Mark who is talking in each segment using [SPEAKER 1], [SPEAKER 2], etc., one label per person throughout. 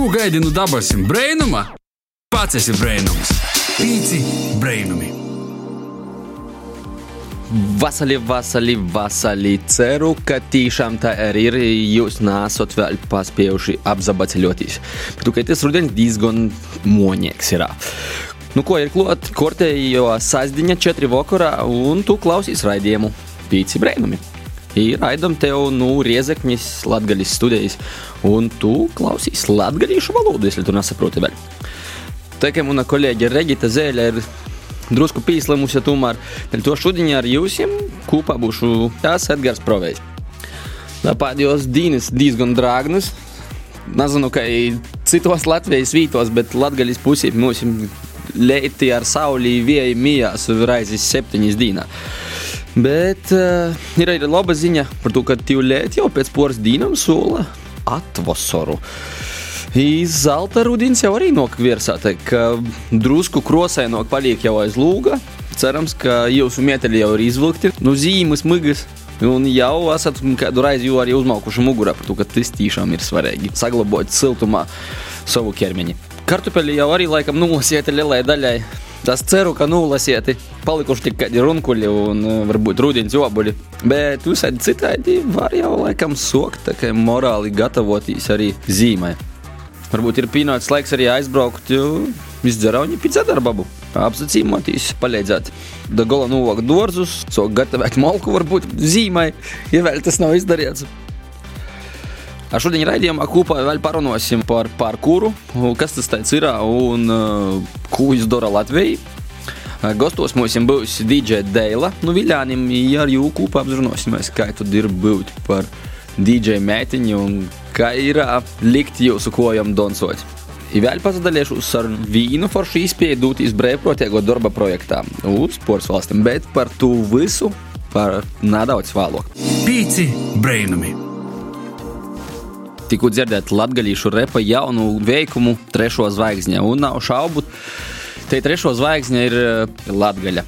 [SPEAKER 1] Ko gaidi no dabasim brainuma? Pats esi brainums. Pīci brainumi.
[SPEAKER 2] Vasarī, vasarī, vasarī. Ceru, ka tiešām tā arī ir. Jūs nesat vēl paspējuši apzabaceļoties. Bet tu, tas rudenis diezgan moņēks ir. Nu, ko ir klāt? Kortējo sasdiņa četri vakarā, un tu klausies raidījumu Pīci Brēnumi. Ir raidam tev, nu, riezekņis, latgaļas studijas, un tu klausies latgaļīšu valodu, ja tu nesaproti vēl. Tā kā mana kolēģe Regita Zēļa ir drusku pīslimusi, tomēr to šodien ar jums kopā būšu tās Edgars Provejs. Pēdējos dienas diezgan drāgnas. Nezinu, kā citos Latvijas vītos, bet Latvijas pusē mums leiti ar sauli vieju mijās raizes septiņas dienas. Bet uh, ir arī laba ziņa par to, ka tīvlēt jau pēc poras dienām sola atvasaru. Zelta rudens jau arī nokvirsā, ka drusku krosēnok paliek jau aiz lūga. Cerams, ka jūsu mieteļi jau ir izvilkti no nu, zīmes, migas. Un jau esat kādu reizi jau arī uzmaukuši mugurā par to, ka tas tiešām ir svarīgi saglabāt siltumā savu ķermeni. Kartupeļi jau arī laikam nolasieti lielai daļai. Tas ceru, ka nolasieti palikuši tikai kādi runkuļi un varbūt rudens jobuļi. Bet visādi citādi var jau laikam sokt, tā kā morāli gatavoties arī zīmai. Varbūt ir pienācis laiks arī aizbraukt izdzerauņi pēc darbabu. Apsacīmoties, palīdzēt. Da gola novākt dārzus, so gatavēt malku varbūt zīmai, ja vēl tas nav izdarīts. Ar šodien raidījumā kopā vēl parunāsim par parkūru, kas tas ir un uh, ko viņš dara Latvijai. Gastos mums būs DJ Deila, nu Viljānim, ja ar jūku kopā apzrunāsimies, kā tad ir būt par DJ mētiņu un kā ir likt jūsu kojam donsot. I vēl pasadalīšos ar vīnu foršu izpēju dūtīs brīvprātīgo darba projektā uz sports valstīm, bet par to visu par nedaudz vēlāk.
[SPEAKER 1] Pīci brainumi!
[SPEAKER 2] Tikko dzirdēt latgaļīšu repa jaunu veikumu trešo zvaigzņu, un nav šaubu, te trešo zvaigzņa ir latgaļa.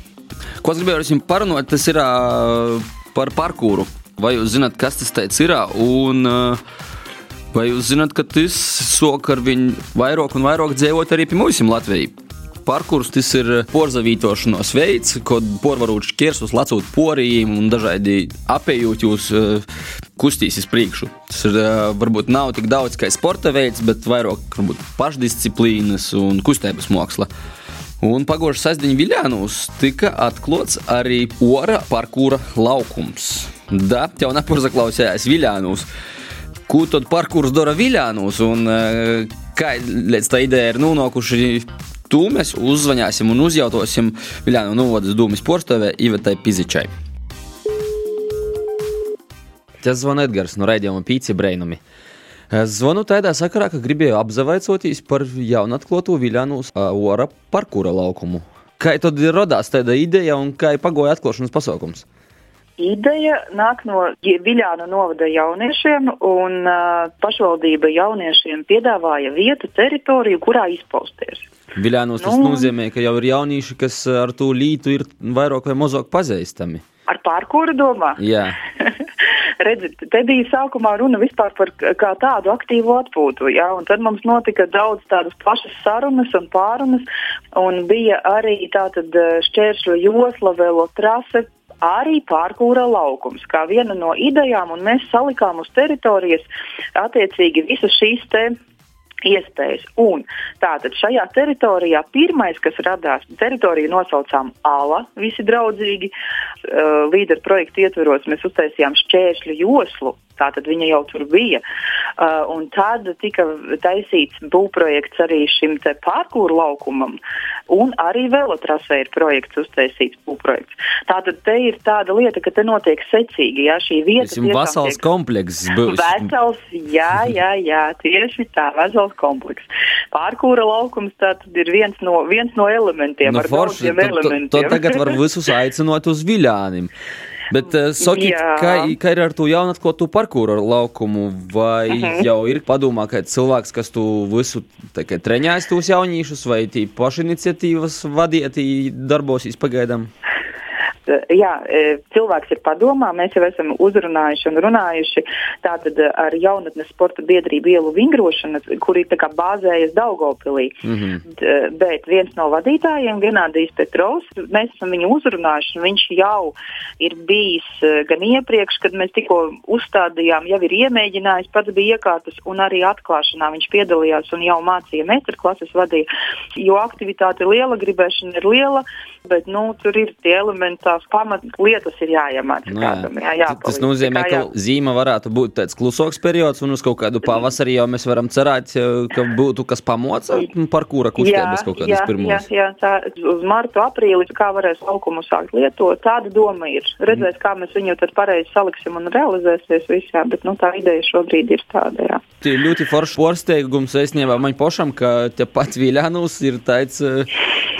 [SPEAKER 2] Ko es gribēju ar jums parunāt, tas ir par parkūru. Vai jūs zināt, kas tas ir? Un vai jūs zināt, ka tas sok ar viņu vairāk un vairāk dzīvot arī pie mums Latvijā? Parkurs tas ir porzavītošanās veids, kad porvarot šķērsus, lacot porījiem un dažādi apējot jūs kustīs uz priekšu. Tas ir, varbūt nav tik daudz kā sporta veids, bet vairāk varbūt pašdisciplīnas un kustības māksla. Un pagājušā sestdienā Viljānos tika atklāts arī ora parkūra laukums. Da, tev nepazaklausījās Viljānos. Ko tad parkūrs dara Viljānos un kā līdz tā ideja ir nonākuši? Tu mēs uzzvanīsim un uzjautāsim Viljānu novadas dūmis porcelānai Ivetai Pizičai. Tas zvana Edgars no raidījuma Pīci Breinumi. Es zvanu tādā sakarā, ka gribēju apzavaicoties par jaunu atklāto Viljānus ora parkūra laukumu. Kā tad radās tāda ideja un kā ir pagoja atklāšanas pasākums?
[SPEAKER 3] Ideja nāk no Viljānu novada jauniešiem, un uh, pašvaldība jauniešiem piedāvāja vietu, teritoriju, kurā izpausties.
[SPEAKER 2] Viljānos nu, tas nozīmē, ka jau ir jaunieši, kas ar to lītu ir vairāk vai mazāk pazīstami.
[SPEAKER 3] Ar pārkūru domā?
[SPEAKER 2] Jā.
[SPEAKER 3] Redziet, te bija sākumā runa vispār par kā tādu aktīvu atpūtu, jā, un tad mums notika daudz tādas plašas sarunas un pārunas, un bija arī tātad šķēršļu josla, velo trase, arī pārkūra laukums, kā viena no idejām, un mēs salikām uz teritorijas attiecīgi visas šīs te iespējas. Un tātad šajā teritorijā pirmais, kas radās, teritoriju nosaucām Ala, visi draudzīgi. Līderu projektu ietveros mēs uztaisījām šķēršļu joslu Tātad viņa jau tur bija. Un tad tika taisīts būvprojekts arī šim pārkūru laukumam, un arī velotrasē ir projekts uztaisīts būvprojekts. Tātad te ir tāda lieta, ka te notiek secīgi, jā, šī vieta.
[SPEAKER 2] Tas ir vesels komplekss.
[SPEAKER 3] Vesels, jā, jā, jā, tieši tā, vesels komplekss. Pārkūra laukums tātad ir viens no, viens no elementiem.
[SPEAKER 2] Nu, forši, to, elementiem. To, to tagad var visus aicinot uz Viļānim. Bet uh, sakiet, kā, kā ir ar to jaunatklātu parkūru laukumu? Vai uh mhm. -huh. jau ir padomā, ka cilvēks, kas tu visu treņājas tos jauniešus, vai tī pašiniciatīvas vadietī darbosīs pagaidām?
[SPEAKER 3] Jā, cilvēks ir padomā, mēs jau esam uzrunājuši un runājuši tātad ar jaunatnes sporta biedrību ielu vingrošana, kur ir tā kā bāzējas Daugopilī. Mm -hmm. Bet viens no vadītājiem, Genādijs Petrovs, mēs esam viņu uzrunājuši, un viņš jau ir bijis gan iepriekš, kad mēs tikko uzstādījām, jau ir iemēģinājis, pats bija iekārtas un arī atklāšanā viņš piedalījās un jau mācīja meistarklases vadīja, jo aktivitāte ir liela, gribēšana ir liela, bet nu, tur ir tie elementi, tās pamatlietas ir jāiemācās. Nu, jā. Kādam, jā, jāpalīdz.
[SPEAKER 2] Tas nozīmē, ka zīme varētu būt tāds klusoks periods, un uz kaut kādu pavasarī jau mēs varam cerēt, ka būtu kas pamoca par kura kustības kaut kādas pirmos.
[SPEAKER 3] Jā, jā, tā uz martu, aprīli, kā varēs laukumu sākt lietot, tāda doma ir. Redzēs, kā mēs viņu tad pareizi saliksim un realizēsies visā, bet nu, tā ideja šobrīd ir tāda, jā.
[SPEAKER 2] Tie ļoti forši porsteigums, es ņēmu man pašam, ka te pats Viļānus ir tāds uh,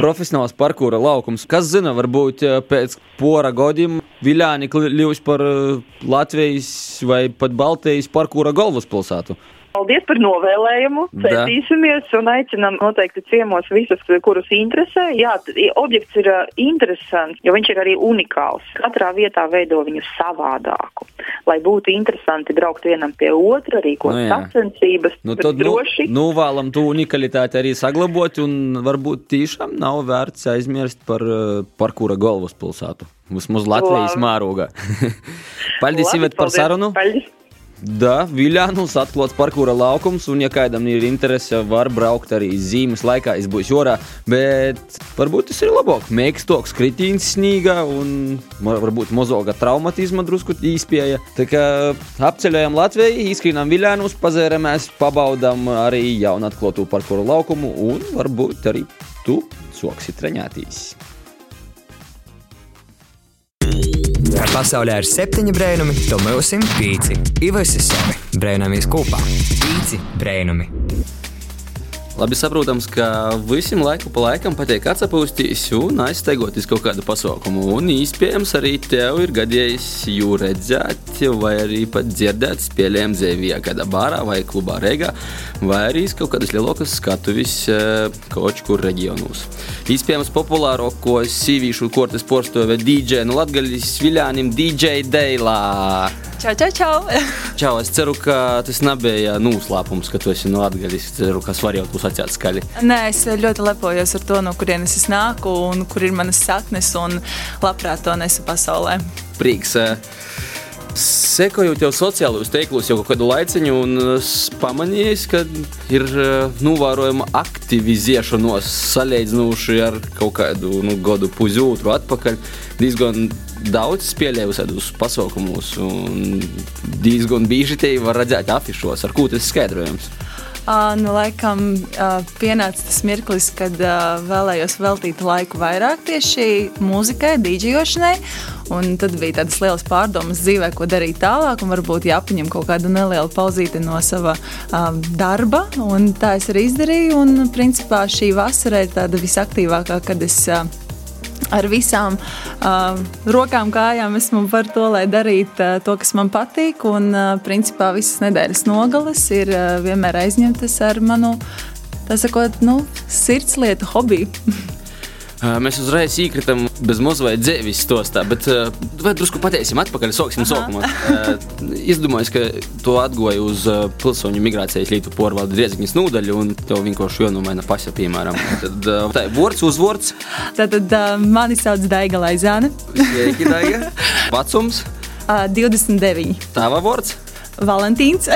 [SPEAKER 2] profesionāls parkūra laukums. Kas zina, varbūt uh, pēc pora godiem Viļāni kļūs par uh, Latvijas vai pat Baltijas parkūra galvaspilsētu.
[SPEAKER 3] Paldies par novēlējumu. Centīsimies un aicinām noteikti ciemos visus, kurus interesē. Jā, objekts ir interesants, jo viņš ir arī unikāls. Katrā vietā veido viņu savādāku. Lai būtu interesanti braukt vienam pie otra, rīkot nu, sacensības,
[SPEAKER 2] nu, tad droši. Nu, nu, vēlam to unikalitāti arī saglabāt, un varbūt tiešām nav vērts aizmirst par parkūra galvaspilsētu. Vismaz Latvijas mārogā. paldies, Ivet, par sarunu!
[SPEAKER 3] Paldies.
[SPEAKER 2] Da, Viljānus atklāts parkūra laukums, un, ja kādam ir interese, var braukt arī zīmes laikā, es būšu jorā, bet varbūt tas ir labāk. Mēkstoks kritīns snīgā un varbūt mozoga traumatisma drusku īspēja. Tā kā apceļojam Latviju, izskrīnam Viljānus, pazēramies, pabaudam arī jaunu atklātu parkūra laukumu un varbūt arī tu soksi treņātīs.
[SPEAKER 4] Kā pasaulē ir septiņi brēnumi, to mūsim pīci. Ivasi sevi brēnamies kopā. Pīci brēnumi.
[SPEAKER 2] Labi saprotams, ka visam laiku pa laikam patīk atsapūstīs un aizsteigoties kaut kādu pasaukumu. Un iespējams arī tev ir gadījis jū redzēt, vai arī pat dzirdēt spēlēm zēvijā, kādā bārā vai klubā Rīgā, vai arī kaut kādas lielākas skatuves eh, kaut kur reģionos. Iespējams, populārākos sīvīšu kortes porcelāna DJ no Latvijas Viljānim DJ Deilā.
[SPEAKER 5] Čau, čau, čau!
[SPEAKER 2] čau, es ceru, ka tas nebija noslēpums, ka tu esi no Latvijas. Es ceru, ka var jau būs atcēlts skaļi.
[SPEAKER 5] Nē, es ļoti lepojos ar to, no kurienes es nāku un kur ir manas saknes, un labprāt to nesu pasaulē.
[SPEAKER 2] Prieks! Sekojot jau sociālajos tīklos jau kādu laiciņu, un pamanīju, ka ir novērojama aktivizēšanos salīdzinoši ar kaut kādu nu, gadu pusotru atpakaļ. Diezgan daudz spēlēju visādus pasaukumus, un diezgan bieži te var redzēt afišos, ar ko tas skaidrojams.
[SPEAKER 5] Uh, nu, laikam uh, pienāca tas mirklis, kad uh, vēlējos veltīt laiku vairāk tieši mūzikai, dīdžiošanai. Un tad bija tādas lielas pārdomas dzīvē, ko darīt tālāk, un varbūt jāpaņem kaut kāda neliela pauzīte no sava um, darba. Un tā es arī izdarīju. Un, principā, šī vasara ir tāda visaktīvākā, kad es uh, ar visām uh, rokām, kājām esmu par to, lai darītu uh, to, kas man patīk. Un, uh, principā, visas nedēļas nogales ir uh, vienmēr aizņemtas ar manu, tā sakot, nu, sirdslietu hobiju.
[SPEAKER 2] Mēs uzreiz iekritam bez mazliet dzīves stostā, bet vai drusku pateiksim atpakaļ, sāksim sākumā. Es domāju, ka tu atgoji uz pilsoņu migrācijas lītu porvaldu Riezikņas nūdaļu un tev vienkārši jonomaina pasa, piemēram. Tad tā ir vārds uzvārds.
[SPEAKER 5] Tātad mani sauc Daiga Laizāne.
[SPEAKER 2] Sveiki, Daiga. Vecums?
[SPEAKER 5] 29.
[SPEAKER 2] Tava vārds?
[SPEAKER 5] Valentīns.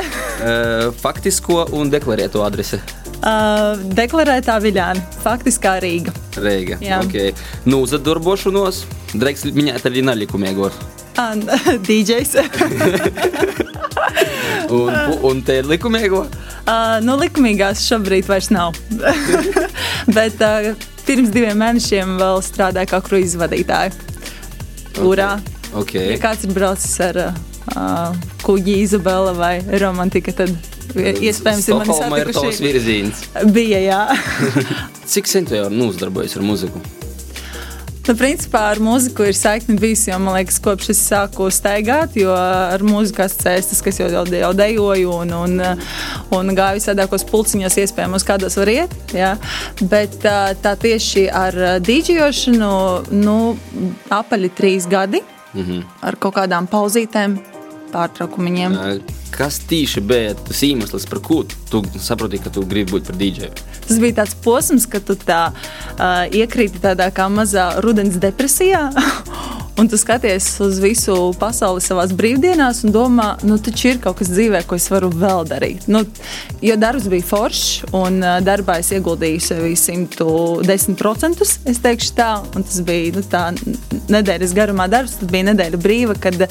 [SPEAKER 2] Faktisko un deklarēto adresi.
[SPEAKER 5] Uh, deklarētā Viļāna, faktiskā Rīga.
[SPEAKER 2] Rīga. Okay. Nu, uzdarbošanos, drēks minēt arī nelikumīgos.
[SPEAKER 5] DJs.
[SPEAKER 2] un, un te ir likumīgo?
[SPEAKER 5] Uh, nu, likumīgās šobrīd vairs nav. Bet uh, pirms diviem mēnešiem vēl strādāju kā kruīzes vadītāja. Urā!
[SPEAKER 2] Okay.
[SPEAKER 5] Ja kāds ir braucis ar uh, kuģi Izabela vai Romantika, tad Iespējams, ir
[SPEAKER 2] manis tavs virziens.
[SPEAKER 5] Bija, jā.
[SPEAKER 2] Cik sen tu jau uzdarbojies ar muziku?
[SPEAKER 5] Nu, principā ar mūziku ir saikni bijusi jau, man liekas, kopš es sāku staigāt, jo ar mūzikas cēstas, kas jau, jau, jau dejoju un, un, un gāju visādākos pulciņos, iespējamos, kādos var iet. Ja? Bet tā, tā tieši ar dīdžošanu, nu, apaļi trīs gadi mm -hmm. ar kaut kādām pauzītēm, pārtraukumiem.
[SPEAKER 2] Kas tieši bija tas iemesls, par ko tu saproti, ka tu gribi būt par dīdžeju?
[SPEAKER 5] Tas bija tāds posms, kad tu tā uh, iekrīti tādā kā mazā rudens depresijā. Un tu skaties uz visu pasauli savā brīvdienās un domā, nu, taču ir kaut kas dzīvē, ko es varu vēl darīt. Nu, jo darbs bija foršs, un darbā es ieguldīju sevi 110%. Es teikšu tā, un tas bija nu, tā nedēļas garumā darbs. Tad bija nedēļa brīva, kad,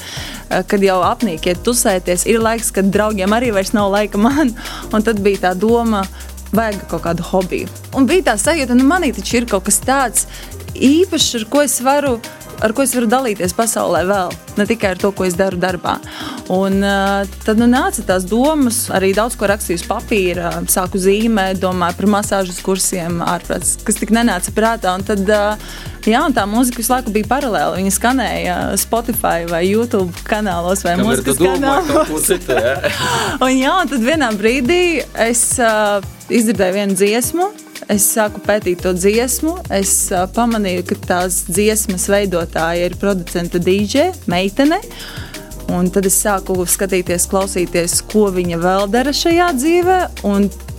[SPEAKER 5] kad jau apnīk iet tusēties. Ir laiks, kad draugiem arī vairs nav laika man. Un tad bija tā doma, vajag kaut kādu hobiju. Un bija tā sajūta, ka nu, manī taču ir kaut kas tāds īpašs, ar ko es varu ar ko es varu dalīties pasaulē vēl, ne tikai ar to, ko es daru darbā. Un, uh, tad nu, nāca tās domas, arī daudz ko rakstīju uz papīra, sāku zīmēt, domāju par masāžas kursiem, ārprāts, kas tik nenāca prātā. Un tad, uh, jā, un tā mūzika visu laiku bija paralēli. Viņa skanēja Spotify vai YouTube kanālos vai Kam mūzikas kanālos. Citu, jā? un, jā, un tad vienā brīdī es uh, izdzirdēju vienu dziesmu Es sāku pētīt to dziesmu. Es uh, pamanīju, ka tās dziesmas veidotāja ir producenta DJ, meitene. Un tad es sāku skatīties, klausīties, ko viņa vēl dara šajā dzīvē.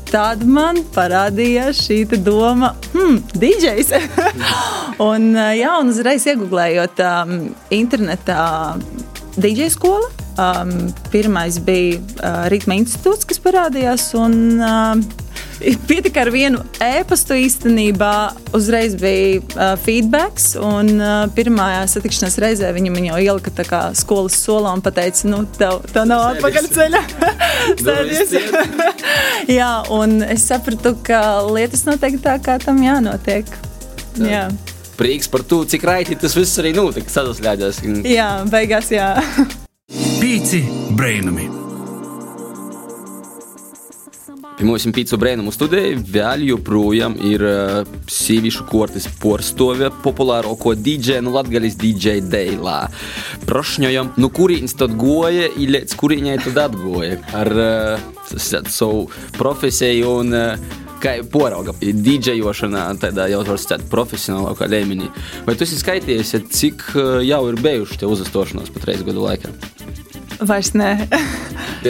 [SPEAKER 5] Tad man parādījās šī doma, hmm, DJs. un, jā, un uzreiz iegūlējot um, internetā DJ skolu. Um, pirmais bija uh, Rītma institūts, kas parādījās. Un, uh, Pietika ar vienu ēpastu īstenībā. Uzreiz bija uh, feedback, un uh, pirmā satikšanās reizē viņa man jau ielika tā kā skolas solā un teica, nu, tev, tev nav atpakaļceļa. Jā, un es sapratu, ka lietas notiek tā, kā tam jānotiek. Jā. jā.
[SPEAKER 2] Prieks par to, cik raiti tas viss arī notika. Sadusļādās.
[SPEAKER 5] Jā, beigās jā.
[SPEAKER 1] Pīci brainami.
[SPEAKER 2] Mums pīcis brēnumu studijā vēl joprojām ir uh, sīvišu kortes porstove populārāko DJ, nu latgaļas DJ Deilā. Prošņojam, nu kurīņas tad goja, ilēc kurīņai tad atgoja ar uh, savu profesiju un uh, kā porauga dīdžejošanā, tādā jau var teikt, profesionālākā līmenī. Vai tu esi skaitījies, cik jau ir bijuši tie uzastošanās pat reiz gadu laikā?
[SPEAKER 5] Vairs nē.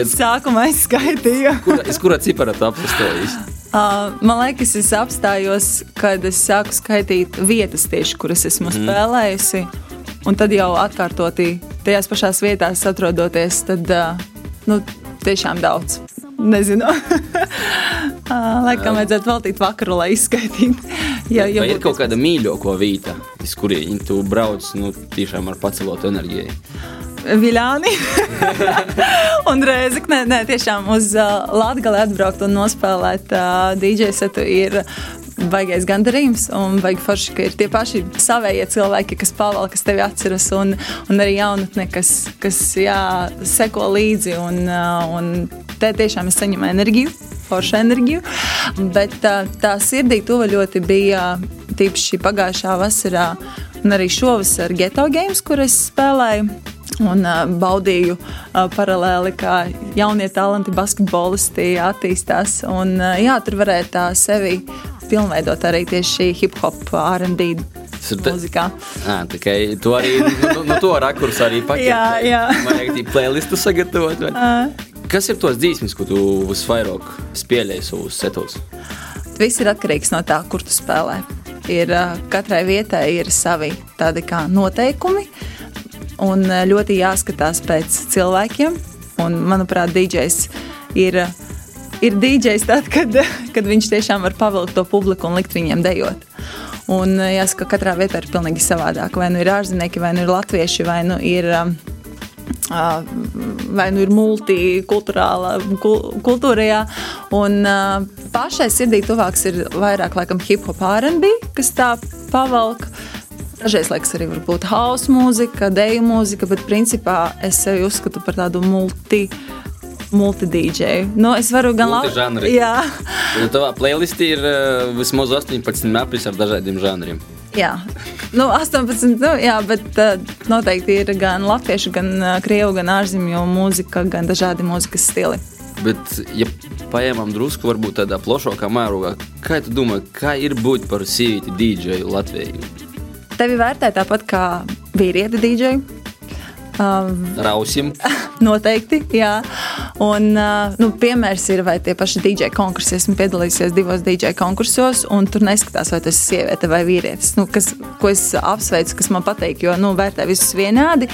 [SPEAKER 5] Sākumā es skaitīju.
[SPEAKER 2] Kura, es kurā ciparā tu apstājies?
[SPEAKER 5] Uh, man liekas, es apstājos, kad es sāku skaitīt vietas, tieši, kuras esmu mm. spēlējusi. Un tad jau atkārtoti tajās pašās vietās atrodoties, tad uh, nu, tiešām daudz. Nezinu. Laikam vajadzētu veltīt vakaru, lai izskaitītu.
[SPEAKER 2] Jā, jau ir kaut kāda mīļākā vieta, uz kurien tu brauc nu, tiešām ar pacelotu enerģiju.
[SPEAKER 5] Viļāni un Rēzekne. Nē, tiešām uz uh, Latgali atbraukt un nospēlēt uh, DJ setu ir baigais gandarījums un baigi forši, ka ir tie paši savējie cilvēki, kas pavēl, kas tevi atceras un, un arī jaunatne, kas, kas jā, seko līdzi un, uh, un te tiešām es saņemu enerģiju, foršu enerģiju, bet tā, tā sirdī tuva ļoti bija tīpaši pagājušā vasarā un arī šovasar Geto Games, kur es spēlēju un uh, baudīju uh, paralēli, kā jaunie talanti basketbolisti attīstās. Un, uh, jā, tur varēja tā sevi pilnveidot arī tieši hip hop, RD. Mūzikā.
[SPEAKER 2] À, tikai tu arī nu, nu, to rakursu arī paņēmi.
[SPEAKER 5] jā, jā.
[SPEAKER 2] Man vajag tādu playlistu sagatavot. Kas ir tos dzīsmis, ko tu visvairāk spēlēji savus setos?
[SPEAKER 5] Viss ir atkarīgs no tā, kur tu spēlē. Ir, katrai vietai ir savi tādi kā noteikumi, uh, un eh, ļoti jāskatās pēc cilvēkiem. Un, manuprāt, DJs ir, ir DJs tad, kad, kad viņš tiešām var pavilkt to publiku un likt viņiem dejot. Un eh, jāsaka, katrā vietā ir pilnīgi savādāk. Vai nu ir ārzemnieki, vai nu ir latvieši, vai nu ir. Uh, vai nu ir multikulturāla kultūra. Un uh, pašai sirdī tuvāks ir vairāk laikam hip hop, RB, kas tā pavalk. Dažreiz liekas arī varbūt hausa mūzika, deju mūzika, bet principā es sevi uzskatu par tādu multi multidīdžeju. Nu, es varu gan labi.
[SPEAKER 2] Multižanri.
[SPEAKER 5] Jā,
[SPEAKER 2] Nu, tavā playlistī ir uh, vismaz 18 mapis ar dažādiem žanriem.
[SPEAKER 5] jā. Nu, 18, nu, jā, bet uh, noteikti ir gan latviešu, gan uh, krievu, gan ārzemju mūzika, gan dažādi mūzikas stili.
[SPEAKER 2] Bet, ja paņemam drusku, varbūt tādā plašākā mērogā, kā tu domā, kā ir būt par sīvīti dīdžeju Latvijā?
[SPEAKER 5] Tevi vērtē tāpat kā vīrieti dīdžeju. Uh,
[SPEAKER 2] Rausim,
[SPEAKER 5] Noteikti, jā. Un, uh, nu, piemērs ir, vai tie paši DJ konkursi. Esmu piedalījusies divos DJ konkursos, un tur neskatās, vai tas ir sieviete vai vīrietis. Nu, kas, ko es apsveicu, kas man patīk, jo nu, vērtē visus vienādi.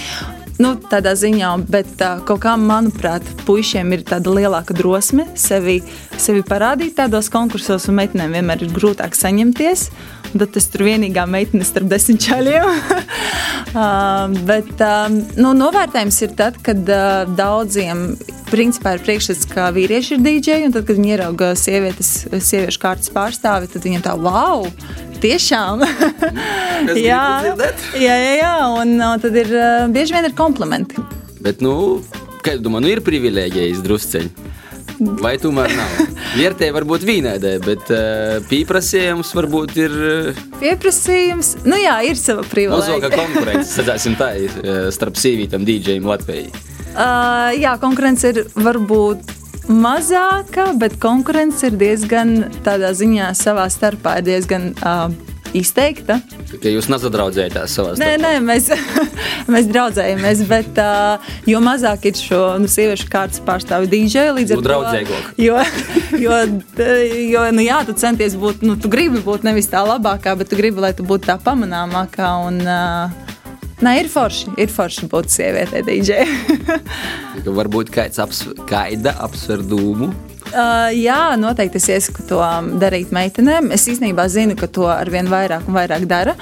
[SPEAKER 5] Nu, tādā ziņā, bet uh, kaut kā, manuprāt, puišiem ir tāda lielāka drosme sevi, sevi parādīt tādos konkursos, un meitenēm vienmēr ir grūtāk saņemties. Tad es tur vienīgā meitene starp desmit čaļiem. uh, bet um, nu, novērtējums ir tad, kad uh, daudziem principā ir priekšstats, ka vīrieši ir dīdžeji, un tad, kad viņi ierauga sievietes, sieviešu kārtas pārstāvi, tad viņiem tā, wow! Tiešām! jā, jā, jā, jā, un uh, tad ir uh, bieži vien ir komplimenti.
[SPEAKER 2] bet, nu, kā tu domā, nu ir privilēģijas drusceņi. Vai tomēr nav? Vērtē varbūt vīnēdē, bet uh, pieprasījums varbūt ir uh,
[SPEAKER 5] Pieprasījums, nu jā, ir sava
[SPEAKER 2] mazāka
[SPEAKER 5] privilēģija.
[SPEAKER 2] konkurence, sacāsim tā, uh, starp sīvītam dīdžejiem Latvijā.
[SPEAKER 5] Uh, jā, konkurence ir varbūt mazāka, bet konkurence ir diezgan tādā ziņā savā starpā diezgan uh, izteikta.
[SPEAKER 2] Ka jūs nesadraudzējāties savā
[SPEAKER 5] Nē, nē, mēs, mēs draudzējamies, bet uh, jo mazāk ir šo nu, sieviešu kārtas pārstāvju dīdžeju, līdz
[SPEAKER 2] Nu, draudzīgāk.
[SPEAKER 5] Jo, jo, jo nu, jā, tu centies būt, nu, tu gribi būt nevis tā labākā, bet tu gribi, lai tu būtu tā pamanāmākā. Un, uh, nē, ir forši, ir forši būt sievietei.
[SPEAKER 2] Ka varbūt kāds aps, kaida apsver dūmu.
[SPEAKER 5] Uh, jā, noteikti es iesaku to um, darīt meitenēm. Es īstenībā zinu, ka to ar vien vairāk un vairāk dara,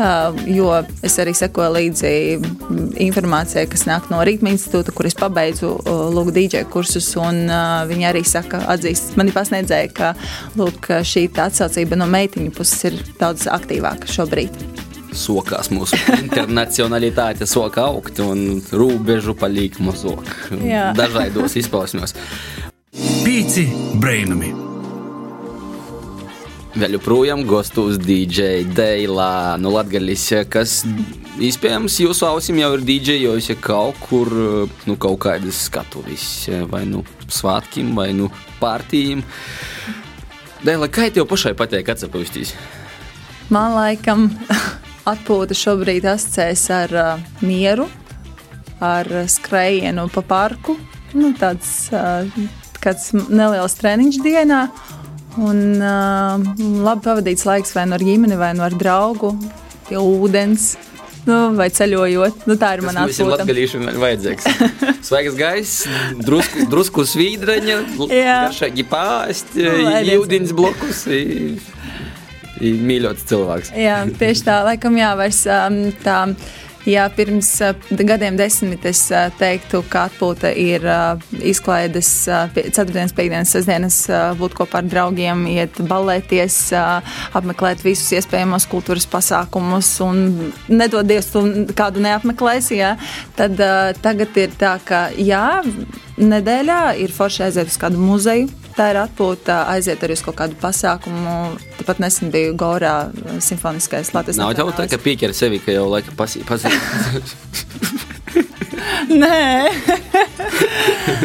[SPEAKER 5] uh, jo es arī sekoju līdzi mm, informācijai, kas nāk no Rītma institūta, kur es pabeidzu uh, lūk, DJ kursus. Un, uh, viņi arī saka, atzīst, mani pasniedzēja, ka lūk, šī atsaucība no meitiņu puses ir daudz aktīvāka šobrīd.
[SPEAKER 2] Sokās mūsu internacionalitāte, soka augt un robežu paliek mazāk. Dažādos izpausmos.
[SPEAKER 1] Pīci brainami!
[SPEAKER 2] Vēl joprojām gostos DJ Deilā no Latgalis, kas iespējams jūsu ausim jau ir DJojusi kaut kur, nu, kaut kādas skatuvis, vai nu svātkiem, vai nu pārtīm. Deila, kā tev pašai patīk atsapūstīs?
[SPEAKER 5] Man laikam atpūta šobrīd asociēs ar uh, mieru, ar skrējienu pa parku. Nu, tāds uh, kāds neliels treniņš dienā. Un uh, labi pavadīts laiks vai nu ar ģimeni, vai nu ar draugu, pie ūdens. Nu, vai ceļojot, nu, tā ir mana
[SPEAKER 2] Visiem
[SPEAKER 5] atpūta.
[SPEAKER 2] latgalīšiem ir vajadzīgs. Svaigs gaiss, drusku, drusku svīdraņa, garšīgi
[SPEAKER 5] lai
[SPEAKER 2] jūdins blokus. i- i Mīļots cilvēks.
[SPEAKER 5] Jā, tieši tā, laikam, jā, vairs um, tā. Jā, pirms gadiem desmit es teiktu, ka atpūta ir izklaides ceturtdienas, piekdienas, sestdienas, būt kopā ar draugiem, iet balēties, apmeklēt visus iespējamos kultūras pasākumus un nedodies tu kādu neapmeklēsi, jā, tad tagad ir tā, ka jā, nedēļā ir forši aiziet uz kādu muzeju. Tā ir atpūta, aiziet arī uz kaut kādu pasākumu. Tāpat nesen biju Gorā simfoniskais Latvijas
[SPEAKER 2] Nav jau tā, ka pīķeri sevi, ka jau laika pasī. pasī.
[SPEAKER 5] Nē,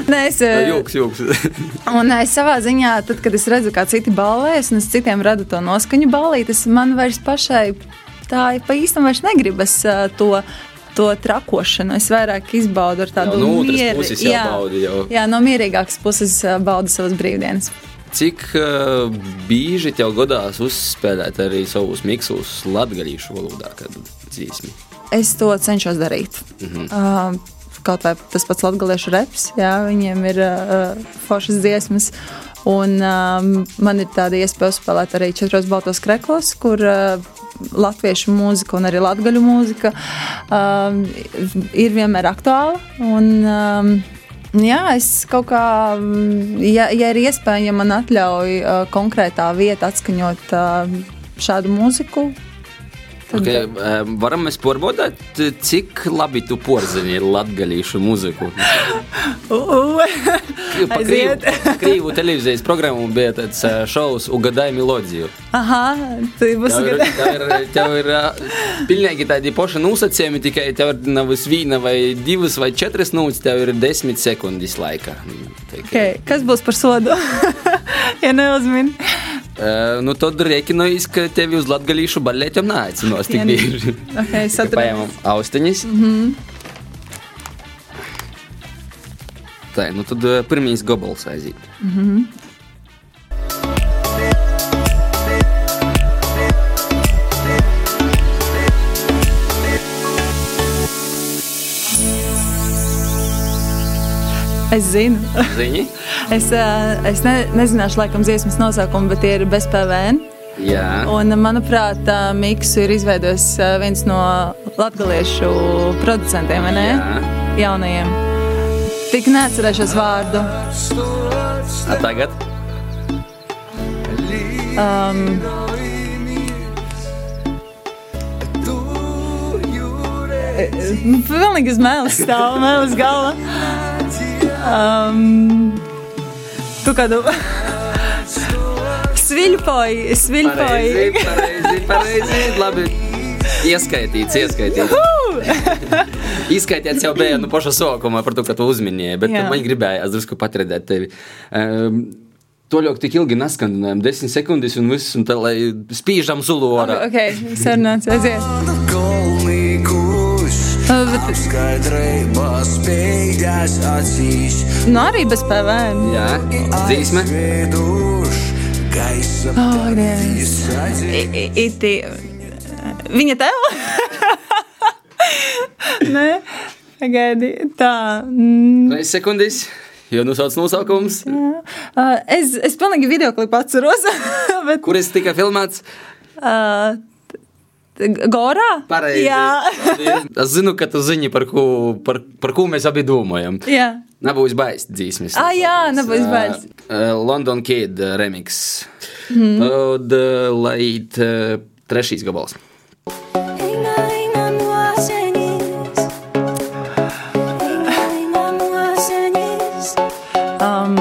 [SPEAKER 5] Nē es,
[SPEAKER 2] Jūks, jūks.
[SPEAKER 5] un es savā ziņā, tad, kad es redzu, kā citi balēs, un es citiem radu to noskaņu balīt, tas man vairs pašai tā pa īstam vairs negribas to. To trakošanu es vairāk izbaudu ar tādu
[SPEAKER 2] no otras
[SPEAKER 5] mieru-
[SPEAKER 2] jābauda jau.
[SPEAKER 5] jā, no mierīgākas puses ā, baudu savas brīvdienas.
[SPEAKER 2] Cik uh, bieži tev godās uzspēlēt arī savus miksus latgalīšu valodā, kad dzīsmi?
[SPEAKER 5] Es to cenšos darīt. Mm -hmm. uh, kaut vai tas pats latviešu reps, jā, viņiem ir uh, foršas dziesmas. Un um, man ir tāda iespēja spēlēt arī četros baltos kreklos, kur uh, latviešu mūzika un arī latgaļu mūzika um, ir vienmēr aktuāla. Un, um, Jā, es kaut kā, mm, ja, ja ir iespēja, ja man atļauj uh, konkrētā vieta atskaņot uh, šādu mūziku,
[SPEAKER 2] Okay, um, varam mēs pārbaudīt, cik labi tu porzini latgalīšu muziku. Pa. Krīvu, krīvu televīzijas programmu bija tāds uh, šovs Ugadai melodiju.
[SPEAKER 5] aha, tas būs gada.
[SPEAKER 2] tev ir, tev ir uh, pilnīgi tādi paši nosacījumi, tikai tev ir nevis viena vai divas vai četras nūts, tev ir desmit sekundes laika.
[SPEAKER 5] Okay. Kas būs par sodu? ja neuzmin.
[SPEAKER 2] Uh, nu tad rēķinājis, ka tevi uz latgalīšu balētiem neaicinos tik
[SPEAKER 5] Vien-
[SPEAKER 2] bieži.
[SPEAKER 5] Okay,
[SPEAKER 2] Tad
[SPEAKER 5] satura.
[SPEAKER 2] Paņemam austiņas. Mm -hmm. Tā, nu tad uh, pirmīs gobals aiziet.
[SPEAKER 5] Es zinu.
[SPEAKER 2] Zini?
[SPEAKER 5] Es, ā, es ne, nezināšu, laikam, dziesmas nosaukumu, bet tie ir bez PVN.
[SPEAKER 2] Jā.
[SPEAKER 5] Un, manuprāt, ā, miksu ir izveidojis ā, viens no latviešu producentiem, vai ne?
[SPEAKER 2] Jā.
[SPEAKER 5] Jaunajiem. Tik neatcerēšos vārdu.
[SPEAKER 2] A tagad?
[SPEAKER 5] Um, Pilnīgi uz mēles stāv, mēles galva. Um, tu kādu sviļpoji,
[SPEAKER 2] Pareizi,
[SPEAKER 5] sviļpoji.
[SPEAKER 2] pareizi, pareizi. Labi. Ieskaitīts, ieskaitīts. Izskaitiet jau bija no paša sākuma par to, ka tu uzminēji, bet
[SPEAKER 5] Jā.
[SPEAKER 2] man gribējās drusku patredēt tevi. Um, To jau tik ilgi neskandinājām, desmit sekundes un viss, un tā lai spīžam zulu orā.
[SPEAKER 5] Ok, sarunāts, aiziet. Bet, nu arī bez PVN.
[SPEAKER 2] Jā, dzīsme.
[SPEAKER 5] Oh. I- i- Iti. Viņa tev? Nē, pagaidi. Tā. Mm,
[SPEAKER 2] Reiz sekundis, jo nosauc nosaukums,
[SPEAKER 5] uh, es, es pilnīgi video klipu atceros. bet,
[SPEAKER 2] kur es tikai filmēts.
[SPEAKER 5] uh, Gorā?
[SPEAKER 2] Pareizi.
[SPEAKER 5] Jā.
[SPEAKER 2] Es zinu, ka tu zini, par ko, par, par ko mēs abi domājam.
[SPEAKER 5] Jā.
[SPEAKER 2] Nebūs baisa dzīsmes.
[SPEAKER 5] Ah, jā, nebūs baisa.
[SPEAKER 2] Uh, London Kid uh, remix. Mm. Tad, uh, lai uh, trešīs gabals.
[SPEAKER 5] Um,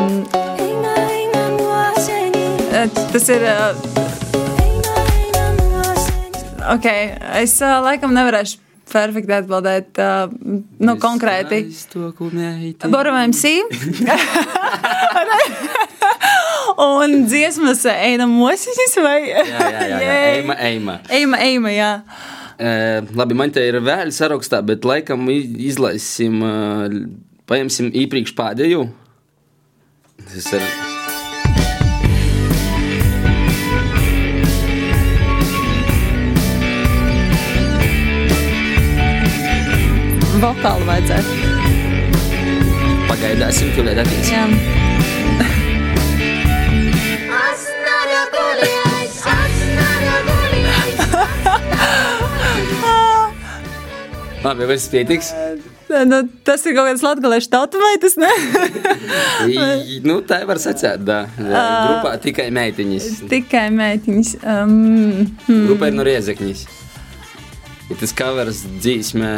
[SPEAKER 5] eh, tas ir. Uh, ok, es uh, laikam nevarēšu perfekti atbildēt. Uh, nu, konkrēti. Boram MC. Un dziesmas Eina Mosiņas vai
[SPEAKER 2] Jā, jā, jā, jā. Eima, eima.
[SPEAKER 5] Eima, Eima, jā.
[SPEAKER 2] Uh, labi, man te ir vēl sarakstā, bet laikam izlaisim, uh, paņemsim iepriekš pēdējo. Tas ir.
[SPEAKER 5] Vokālu vajadzētu.
[SPEAKER 2] Pagaidāsim, tu lietotīs.
[SPEAKER 5] Jā.
[SPEAKER 2] Labi, vai tas pietiks?
[SPEAKER 5] Nu, tas ir kaut kāds latgaliešu tautu vai tas ne?
[SPEAKER 2] Nu, tā var sacīt, da. Grupā tikai meitiņas.
[SPEAKER 5] Tikai meitiņas. Um, hmm.
[SPEAKER 2] Grupa ir no Riezekņas. Ir tas covers dzīsmē,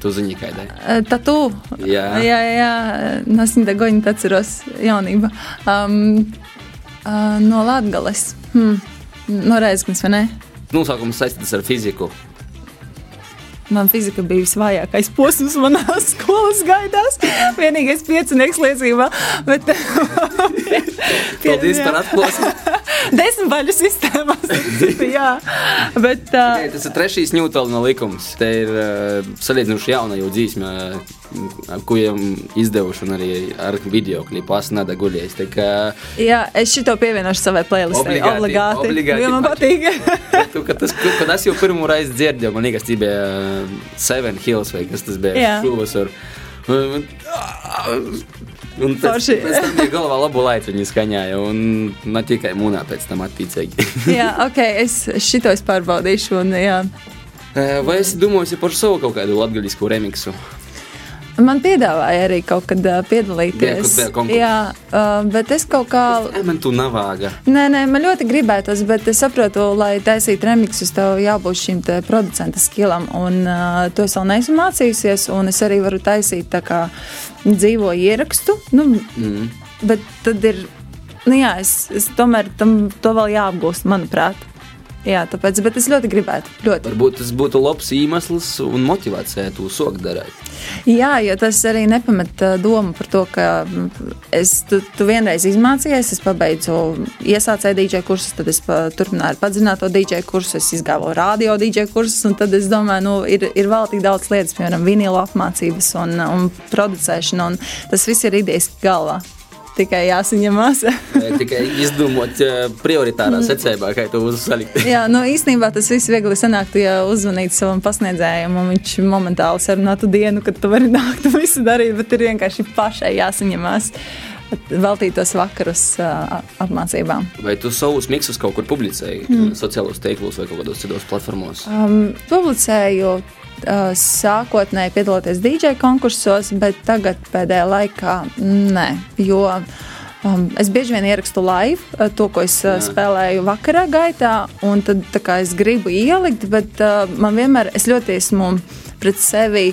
[SPEAKER 2] tu zini, kādai.
[SPEAKER 5] Tatu.
[SPEAKER 2] Jā.
[SPEAKER 5] jā, jā, jā. Nesmu goņi atceros jaunība. Um, uh, no Latgales. Hmm. No Reizeknas, vai ne?
[SPEAKER 2] Nosaukums saistīts ar fiziku.
[SPEAKER 5] Man fizika bija visvājākais posms manā skolas gaidās. Vienīgais piecinieks liecībā. Bet,
[SPEAKER 2] Paldies par atklāsmi.
[SPEAKER 5] Desmit baļu sistēmās. jā, bet. Uh,
[SPEAKER 2] Okay, tas ir trešais Ņūtona likums. Te ir uh, salīdzinoši jauna jau dzīsme, ko jau izdevuši un arī ar video klipu Asnada guļējis. Kā
[SPEAKER 5] jā, es šito pievienošu savai playlistē.
[SPEAKER 2] Obligāti,
[SPEAKER 5] Obligāti.
[SPEAKER 2] obligāti
[SPEAKER 5] jo man patīk.
[SPEAKER 2] tu, kad, tas, kad es jau pirmo reizi dzirdēju, man liekas, tas bija Seven Hills vai kas tas bija
[SPEAKER 5] Jā.
[SPEAKER 2] šovasar. Un, tam bija galvā labu laiku viņa skaņāja, un ne tikai mūnā pēc tam attīcīgi.
[SPEAKER 5] jā, ok, es šito es pārbaudīšu. Un, jā.
[SPEAKER 2] Eh, Vai esi domājis par savu kaut kādu latgaļisku remiksu?
[SPEAKER 5] Man piedāvāja arī kaut kad uh, piedalīties.
[SPEAKER 2] Konkurss.
[SPEAKER 5] Jā, uh, bet es kaut kā.
[SPEAKER 2] Ej, Man tu navāga.
[SPEAKER 5] Nē, nē, man ļoti gribētos, bet es saprotu, lai taisītu remixus, tev jābūt šim te producenta skilam. Un uh, to es vēl neesmu mācījusies, un es arī varu taisīt tā kā dzīvo ierakstu. Nu, mm. Bet tad ir, nu jā, es, es tomēr tam to vēl jāapgūst, manuprāt. Jā, tāpēc, bet es ļoti gribētu. Ļoti.
[SPEAKER 2] Varbūt tas būtu labs iemesls un motivācija to sokt darīt.
[SPEAKER 5] Jā, jo tas arī nepamet ā, domu par to, ka mm, es, tu, tu vienreiz izmācījies, es pabeidzu iesācēju DJ kursus, tad es pa, turpināju ar padzināto DJ kursu, es izgāju radio DJ kursus, un tad es domāju, nu, ir, ir vēl tik daudz lietas, piemēram, vinīlu apmācības un, un producēšana, un tas viss ir idejas galvā. Tikai jāsaņemās.
[SPEAKER 2] Tikai izdomāt eh, prioritārā secībā, kā to uzsalikt.
[SPEAKER 5] Jā, nu īstenībā tas viss viegli sanāktu, ja uzvanītu savam pasniedzējam, un viņš momentāli sarunātu dienu, kad tu vari nākt un visu darīt, bet ir vienkārši pašai jāsaņemās. Veltītos vakarus ā, apmācībām.
[SPEAKER 2] Vai tu savus miksus kaut kur publicēji? Mm. Sociālos tīklos vai kaut kādos citos platformos?
[SPEAKER 5] Um, publicēju uh, sākotnēji piedaloties DJ konkursos, bet tagad pēdējā laikā nē. Jo um, es bieži vien ierakstu live uh, to, ko es uh, spēlēju vakarā gaitā, un tad kā es gribu ielikt, bet uh, man vienmēr es ļoti esmu pret sevi.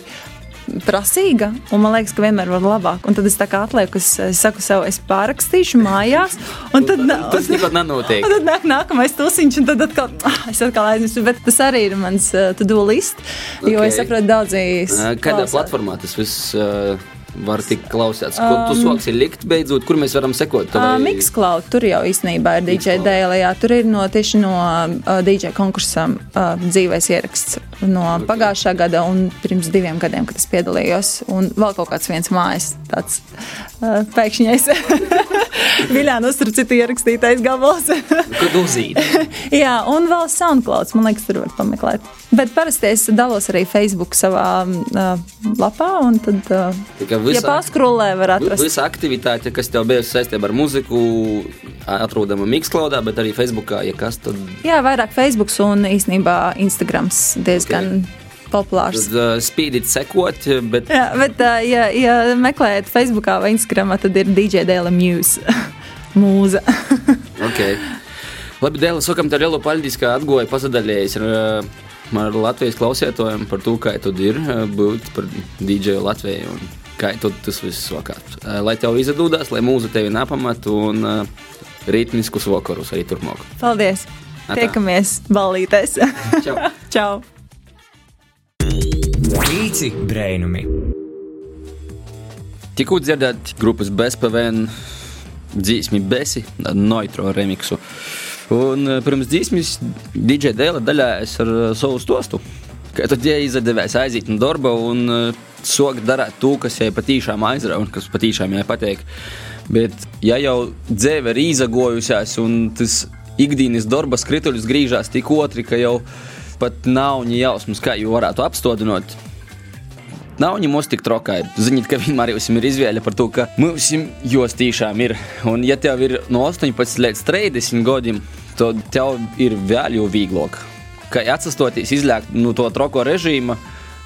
[SPEAKER 5] Prasīga, un man liekas, ka vienmēr var labāk. Un tad es tā kā atlieku, es, es saku, sev, es pārrakstīšu mājās, un tad,
[SPEAKER 2] Tas nekad nenotiek.
[SPEAKER 5] Un tad nāk nākamais tusiņš, un tad atkal, ah, es atkal aizmirsu. Bet tas arī ir mans uh, to-do list, jo
[SPEAKER 2] Ok.
[SPEAKER 5] es saprotu, daudzi.
[SPEAKER 2] Ā, Kādā platformā tas viss uh, var tikt klausīts? Kur tu soksi likt beidzot, kur mēs varam sekot?
[SPEAKER 5] Uh,
[SPEAKER 2] tavai-
[SPEAKER 5] Mixcloud, tur jau īstenībā ir DJ
[SPEAKER 2] Mixcloud.
[SPEAKER 5] dēlē, jā, tur ir no tieši no uh, DJ konkursam uh, dzīvēs ieraksts no okay. pagājušā gada un pirms diviem gadiem, kad es piedalījos. Un vēl kaut kāds viens mājas tāds uh, pēkšņais Viljāna uztrucita ierakstītais gabals.
[SPEAKER 2] Kad uzzīt?
[SPEAKER 5] Jā, un vēl SoundCloud. Man liekas, tur var pameklēt. Bet parasti es dalos arī Facebook savā uh, lapā. un Tad, uh,
[SPEAKER 2] Tikai
[SPEAKER 5] ja
[SPEAKER 2] visa-
[SPEAKER 5] paskrūlē, var atrast.
[SPEAKER 2] Visa aktivitāte, kas tev bijusi saistībā ar muziku, atrodama Mixcloudā, bet arī Facebookā, ja kas tad.
[SPEAKER 5] Jā, vairāk Facebook un īstenībā Instagrams diezgan okay. Populārs.
[SPEAKER 2] Tad uh, spīdīt sekot, bet
[SPEAKER 5] Jā, bet, uh, ja, ja meklējat Facebook vai Instagram, tad ir DJ Dēla Muse. Mūza.
[SPEAKER 2] ok. Labi, Dēl, sakam, tev lielu paldies, ka atgoja pasadaļējies ar, uh, ar Latvijas klausētojiem par to, kā tad ir būt par DJ Latviju un kā tad tas viss vakāt. Uh, Lai tev izdodās, lai mūza tevi nepamat un ritmiskus vakarus arī turpmāk.
[SPEAKER 5] Paldies!
[SPEAKER 2] Atā.
[SPEAKER 5] Tiekamies ballītēs!
[SPEAKER 2] Čau!
[SPEAKER 5] Čau!
[SPEAKER 4] Pīci brainumi.
[SPEAKER 2] Tikko dzirdēt grupas BSPVN dzīsmi Besi, Noitro remixu. Un eh, pirms dzīsmis DJ Dēla daļājas ar eh, savu stostu. Kā tad ja izdevās aiziet no darba un uh, sokt darīt to, kas viņai patīšām aizrauga un kas patīšām viņai patīk. Bet, ja jau dzīve ir izagojusies un tas ikdienas darba skrituļus grīžās tik otri, ka jau pat nav jausmas, kā jau varētu apstādināt, Nav viņa mums tik trokai. Ziniet, ka vienmēr ir izvēle par to, ka mums jos tiešām ir. Un, ja tev ir no 18 līdz 30 gadiem, tad tev ir vēl jau vieglāk. Kā atsastoties, izlēkt no to troko režīma,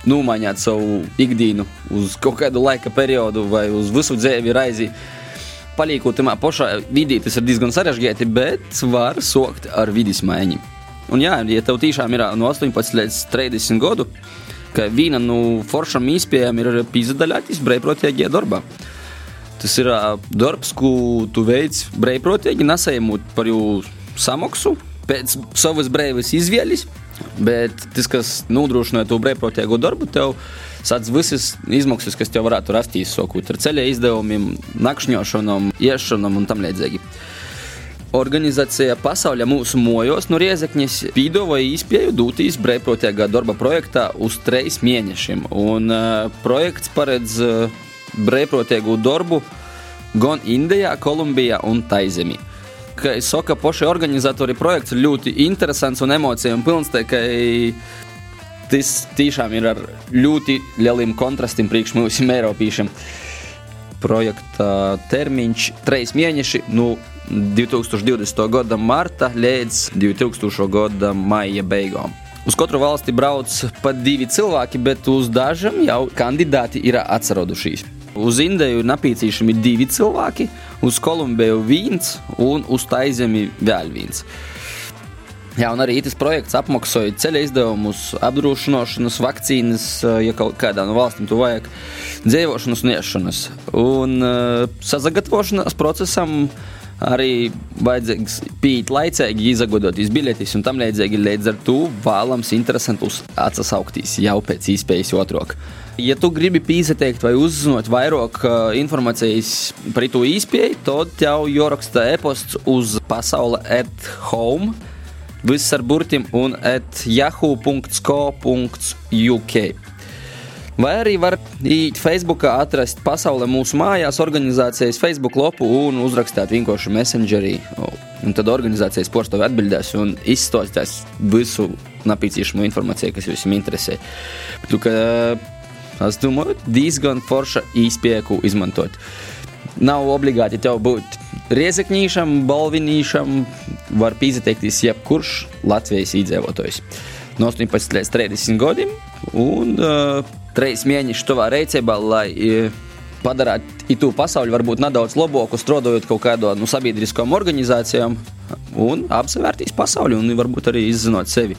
[SPEAKER 2] nomainīt savu ikdienu uz kaut kādu laika periodu vai uz visu dzīvi raizi. Palīkot tajā pašā vidī, tas ir diezgan sarežģīti, bet var sokt ar vidus maiņu. Un, jā, ja tev tiešām ir no 18 līdz 30 gadu, ka viena no foršām iespējām ir pīzdaļāties brīvprātīgajā darbā. Tas ir darbs, ko tu veic brīvprātīgi, nesējot par jūsu samaksu pēc savas brīvas izvēles. Bet tas, kas nodrošina to brīvprātīgo darbu, tev sāc visas izmaksas, kas tev varētu rasties, sākot ar ceļa izdevumiem, nakšņošanām, iešanām un tam līdzīgi. Organizācija Pasaules mūsu mojos no Riezekņas pīdavoja īspēju dūtīs brīvprātīgā darba projektā uz trīs mēnešiem. Un uh, projekts paredz uh, brīvprātīgu darbu gan Indijā, Kolumbijā un Taizemī. Kā saka, paši organizatori projekts ļoti interesants un emocijām pilns. tā kā Tas tiešām ir ar ļoti lieliem kontrastiem priekš mums, Eiropiešiem. Projekta termiņš - trīs mēneši. Nu, 2020. gada marta līdz 2000. gada maija beigām. Uz katru valsti brauc pat divi cilvēki, bet uz dažiem jau kandidāti ir atcerodušies. Uz Indiju ir divi cilvēki, uz Kolumbiju viens un uz Taizemi vēl viens. Jā, un arī tas projekts apmaksāja ceļa izdevumus, apdrošināšanas, vakcīnas, ja kaut kādā no valstīm to vajag, dzīvošanas un iešanas. Un uh, sazagatavošanās procesam arī vajadzīgs pīt laicīgi, izagodotīs biļetes un tam līdzīgi. Līdz ar to vēlams interesantus atsauktīs jau pēc iespējas otrāk. Ja tu gribi pīsateikt vai uzzināt vairāk uh, informācijas par to īspēju, tad tev jāraksta e-posts uz pasaule at home, viss ar burtiem un at yahoo.co.uk. Vai arī var iet Facebookā, atrast pasaulē mūsu mājās, organizācijas Facebook lapu un uzrakstīt vienkārši messengerī. Un tad organizācijas porcelāna atbildēs un izstāstīs visu napīcīšamo informāciju, kas jums interesē. Tu, ka, es domāju, diezgan forša īspēku izmantot. Nav obligāti tev būt riezekņīšam, balvinīšam, var pīzeteikties jebkurš Latvijas iedzīvotājs. No 18 līdz 30 gadiem un uh, trīs mēneši tuvā reizībā, lai uh, padarītu itu pasauli varbūt nedaudz labāku, strādājot kaut kādā nu, sabiedriskām organizācijām un apsevērtīs pasauli un varbūt arī izzinot sevi.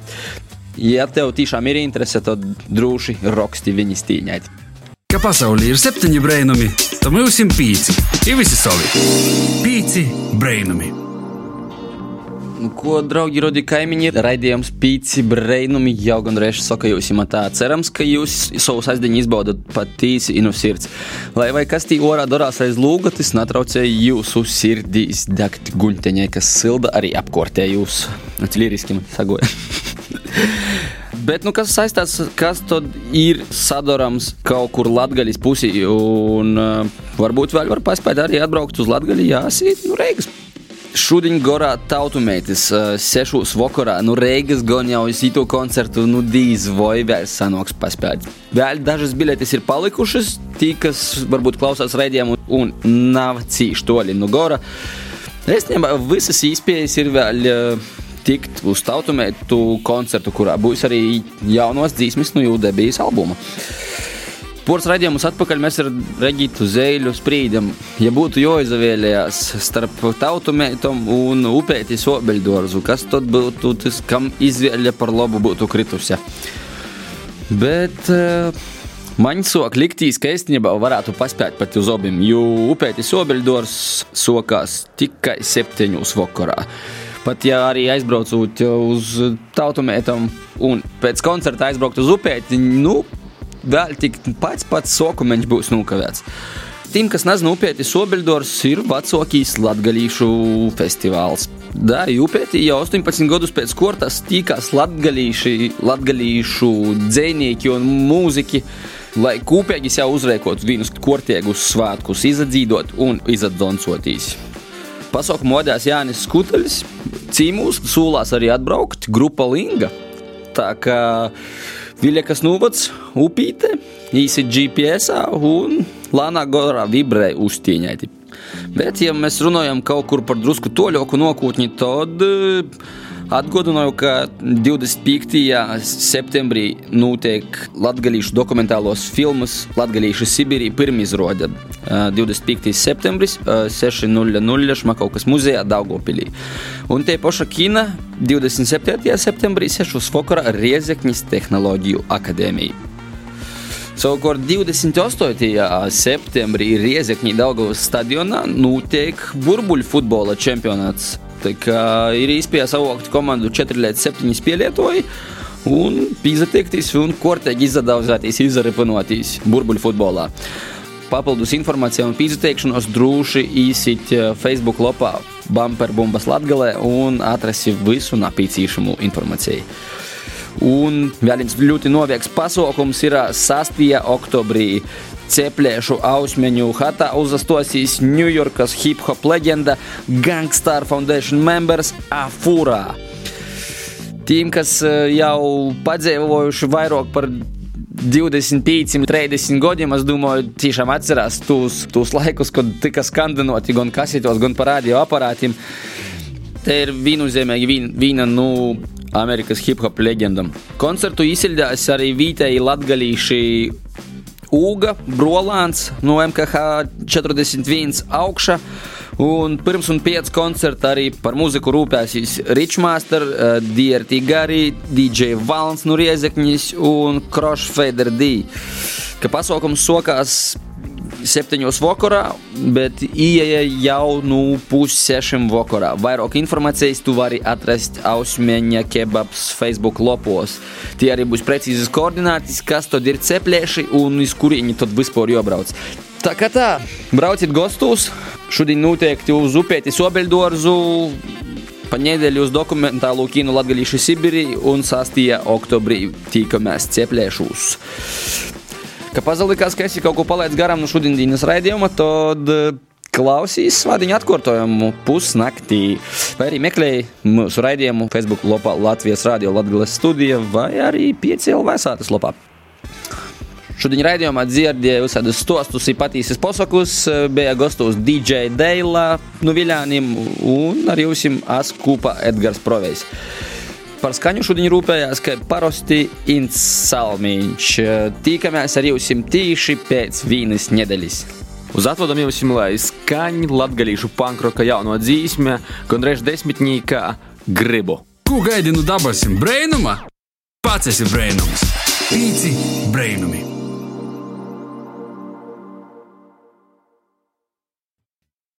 [SPEAKER 2] Ja tev tiešām ir interese, tad droši raksti viņas tīņēt.
[SPEAKER 1] Ka pasaulē ir septiņi brainami, tad mums ir pīci. Ir visi savi. Pīci brainami.
[SPEAKER 2] Nu, ko, draugi, rodi kaimiņi, raidījums pīci breinumi jau gan reiz saka jūs imatā. Cerams, ka jūs savu sasdiņu izbaudat patīsi inu sirds. Lai vai kas tī orā dorās aiz lūga, tas natraucēja jūsu sirdīs degt guļteņai, kas silda arī apkortē jūs. Liriski man sagoja. Bet, nu, kas saistās, kas tad ir sadorams kaut kur Latvijas pusī, un uh, varbūt vēl var paspēt arī atbraukt uz Latviju, jāsīt, nu, Reigas Šodien gorā tautumētis, sešos vakarā, nu Reigas gan jau uz īto koncertu, nu dīz vai vēl sanoks paspēt. Vēl dažas biļetes ir palikušas, tī, kas varbūt klausās raidījumu un nav cīši toļi no gora. Es domāju, visas īspējas ir vēl tikt uz tautumētu koncertu, kurā būs arī jaunos dzīsmes no Jūdebijas albuma. Ports raidījumus atpakaļ mēs ar Regitu Zēļu sprīdam. Ja būtu jāizvēlējās starp tautumētom un upēti sobeļdorzu, kas tad būtu tas, kam izvēle par labu būtu kritusi? Bet uh, man sok liktīs, ka īstenībā varētu paspēt pat uz obiem, jo upēti sobeļdors sokās tikai septiņos vakarā. Pat ja arī aizbraucot uz tautumētam un pēc koncerta aizbraukt uz upēti, nu, vēl tik pats pats sokumeņš būs nokavēts. Tiem, kas nezina, Upēti Sobeļdors ir vecākais latgalīšu festivāls. Da, Upēti jau 18 gadus pēc kortas tīkās latgalīšu dzēnieki un mūziķi, lai kopīgi jau uzrēkot vienus kortiegus svētkus, izadzīdot un izadonsotīs. Pasauku modās Jānis Skuteļs, cīmūs sūlās arī atbraukt grupa Linga. Tā kā Viļakas novads, upīte, īsi GPS un lānā gorā vibrē uztīņaiti. Bet, ja mēs runājam kaut kur par drusku toļoku nokūtņi, tad Atgādināju, ka 25. septembrī notiek latviešu dokumentālos filmas Latviešu Sibīrī pirmizrāde. 25. septembris 6.00 Šmakaukas muzejā Daugopilī. Un te paša kina 27. septembrī 6. vakarā Riezekņas tehnoloģiju akadēmija. Savukārt 28. septembrī Riezekņī Daugavas stadionā notiek burbuļu futbola čempionāts ir īstenībā savākt komandu 4 līdz 7 pielietoji. Un pīzatiekties un kortīgi izdauzēties, izarepinotīs burbuļu futbolā. Papildus informācijā un pīzateikšanos droši īsit eh, Facebook lapā Bumperbumbas Latgalē un atrasi visu napīcīšamu informāciju. Un vēl viens ļoti novieks pasākums ir 6. oktobrī. Ceplēšu ausmeņu hatā uzastosīs Ņujorkas hip hop leģenda Gangstar Foundation members Afura. Tiem, kas jau padzīvojuši vairāk par 25, 30 gadiem, es domāju, tiešām atcerās tos, tos laikus, kad tika skandinoti gan kasetos, gan par radioaparātiem. Te ir viennozīmīgi viena no Amerikas hip hop leģendam. Koncertu izsildījās arī vietēji latgalīši Uga, Brolāns no MKH 41 augša. Un pirms un pēc koncerta arī par mūziku rūpēsīs Richmaster, DRT Gary, DJ Valns no Riezekņas un Crossfader D. Ka pasaukums sokās septiņos vakarā, bet ieeja jau nu pussešiem vakarā. Vairāk informācijas tu vari atrast Ausmeņa kebabs Facebook lopos. Tie arī būs precīzas koordinācijas, kas tad ir ceplēši un uz kurieni tad vispār jābrauc. Tā kā tā, brauciet gastos, šodien noteikti uz upēti Sobeļdorzu, pa nedēļu uz dokumentālo kino Latgalīšu Sibirī un 6. oktobrī tīkamies ceplēšūs. Ka pazalikās, ka esi kaut ko palaidis garām no šodienas raidījuma, tad eh, klausīs svādiņu atkārtojumu pusnaktī. Vai arī meklēji mūsu raidījumu Facebook lapā Latvijas Rādio Latvijas studija vai arī 5 LV sātas lapā. Šodien raidījumā dzirdēju visādus stostus, patīsis posakus, bija gastos DJ Deila no Viļāniem un arī jums askūpa Edgars Provejs. Par skaņu šodien rūpējās, ka parasti Ints Salmiņš. Tīkamies ar jums tīši pēc vienas nedēļas.
[SPEAKER 6] Uz atvadam jums lai skaņa latgalīšu pankroka jauno dzīsme, gandrīz desmitnīkā gribu.
[SPEAKER 1] Ko gaidi no dabasim? Brainuma? Pats esi brainums. Pīci brainumi.